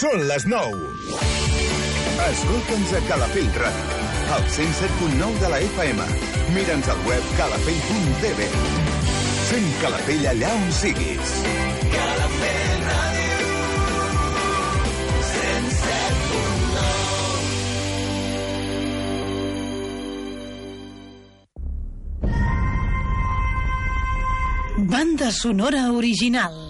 Són les 9. Escolta'ns a Calafell Ràdio, al 107.9 de la FM. Mira'ns al web calafell.tv. Fem Calafell allà on siguis. Calafell Ràdio. 107.9 Banda sonora original.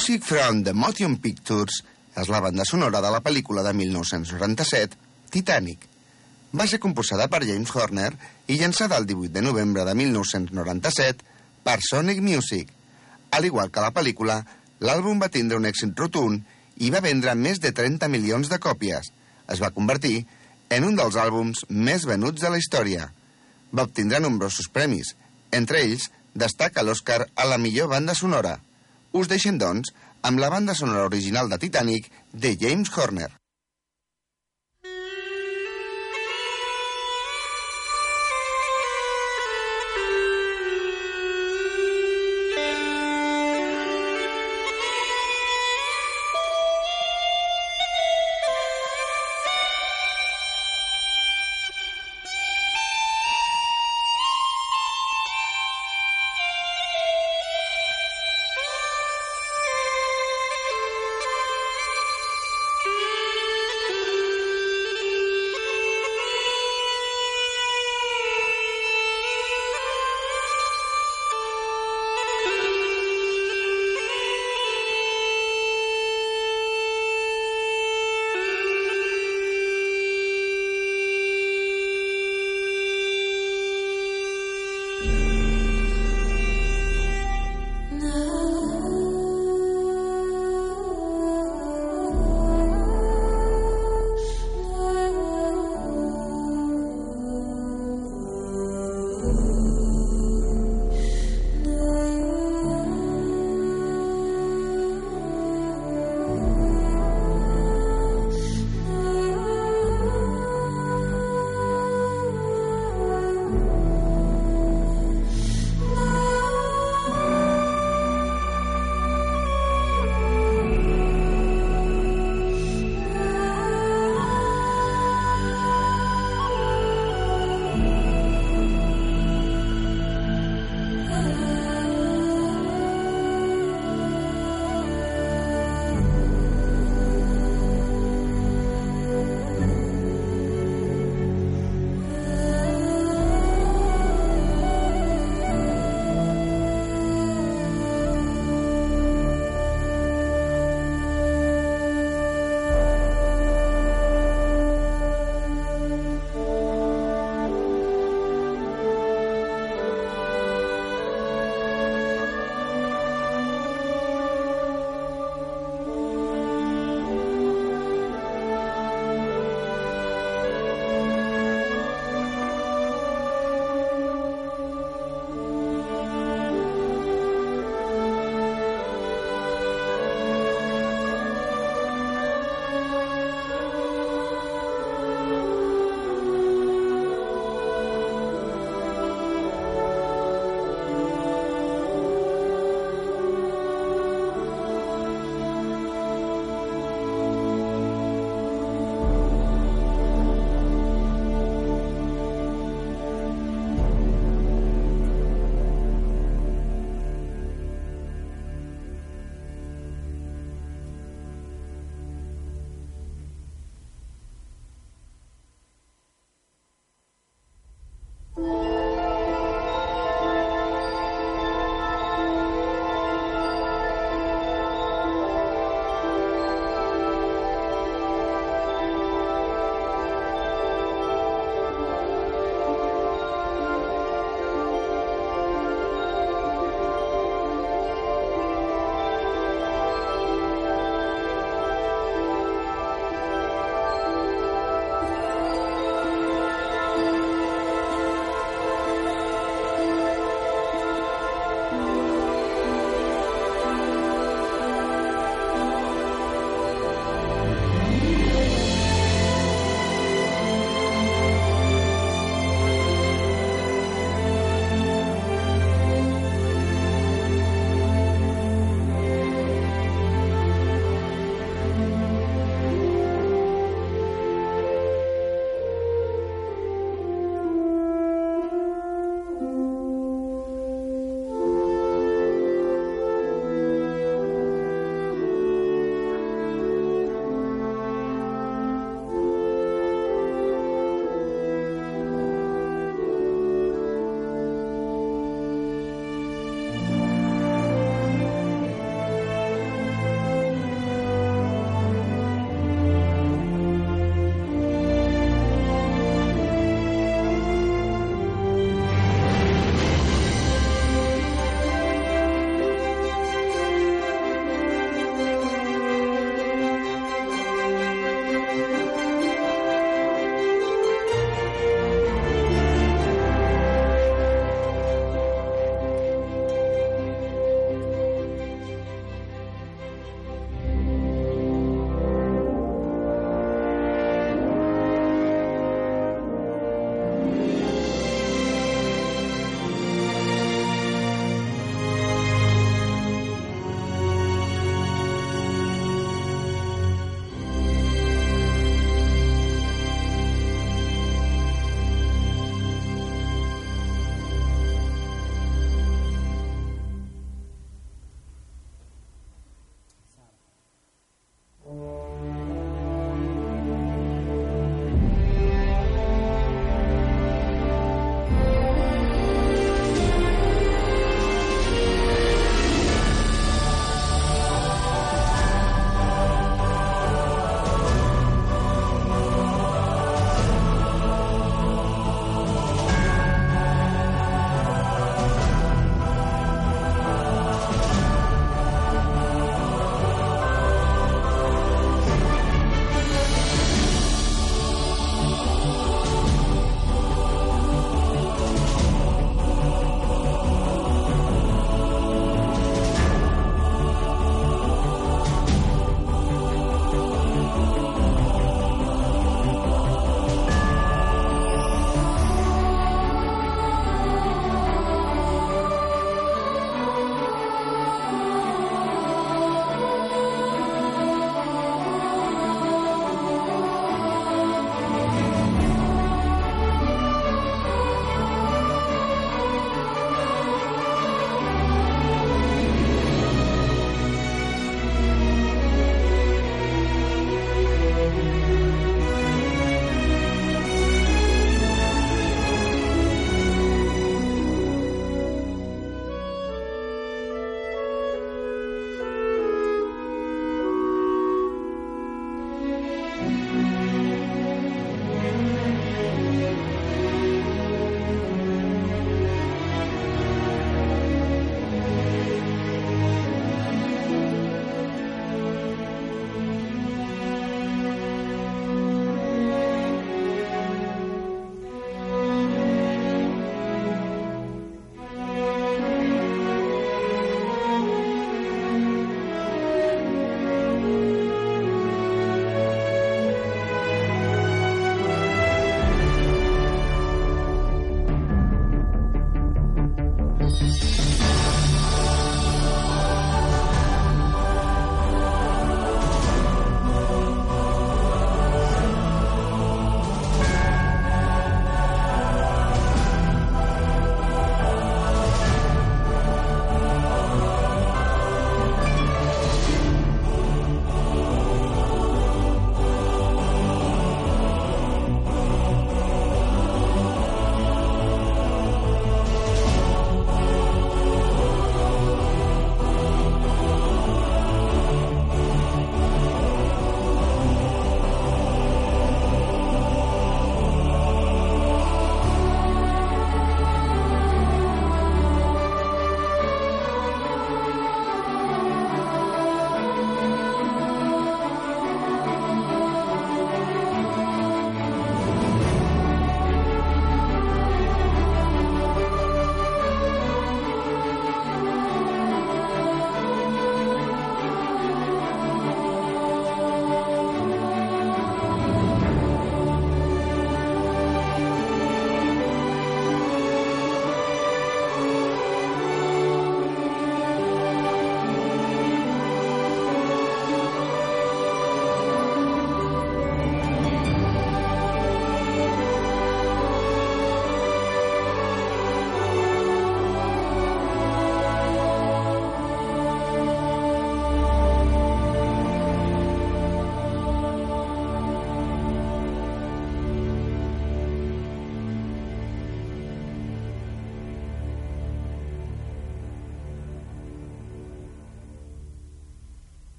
Music from the Motion Pictures és la banda sonora de la pel·lícula de 1997, Titanic. Va ser composada per James Horner i llançada el 18 de novembre de 1997 per Sonic Music. Al igual que la pel·lícula, l'àlbum va tindre un èxit rotund i va vendre més de 30 milions de còpies. Es va convertir en un dels àlbums més venuts de la història. Va obtindre nombrosos premis. Entre ells, destaca l'Oscar a la millor banda sonora. Us deixem, doncs, amb la banda sonora original de Titanic de James Horner.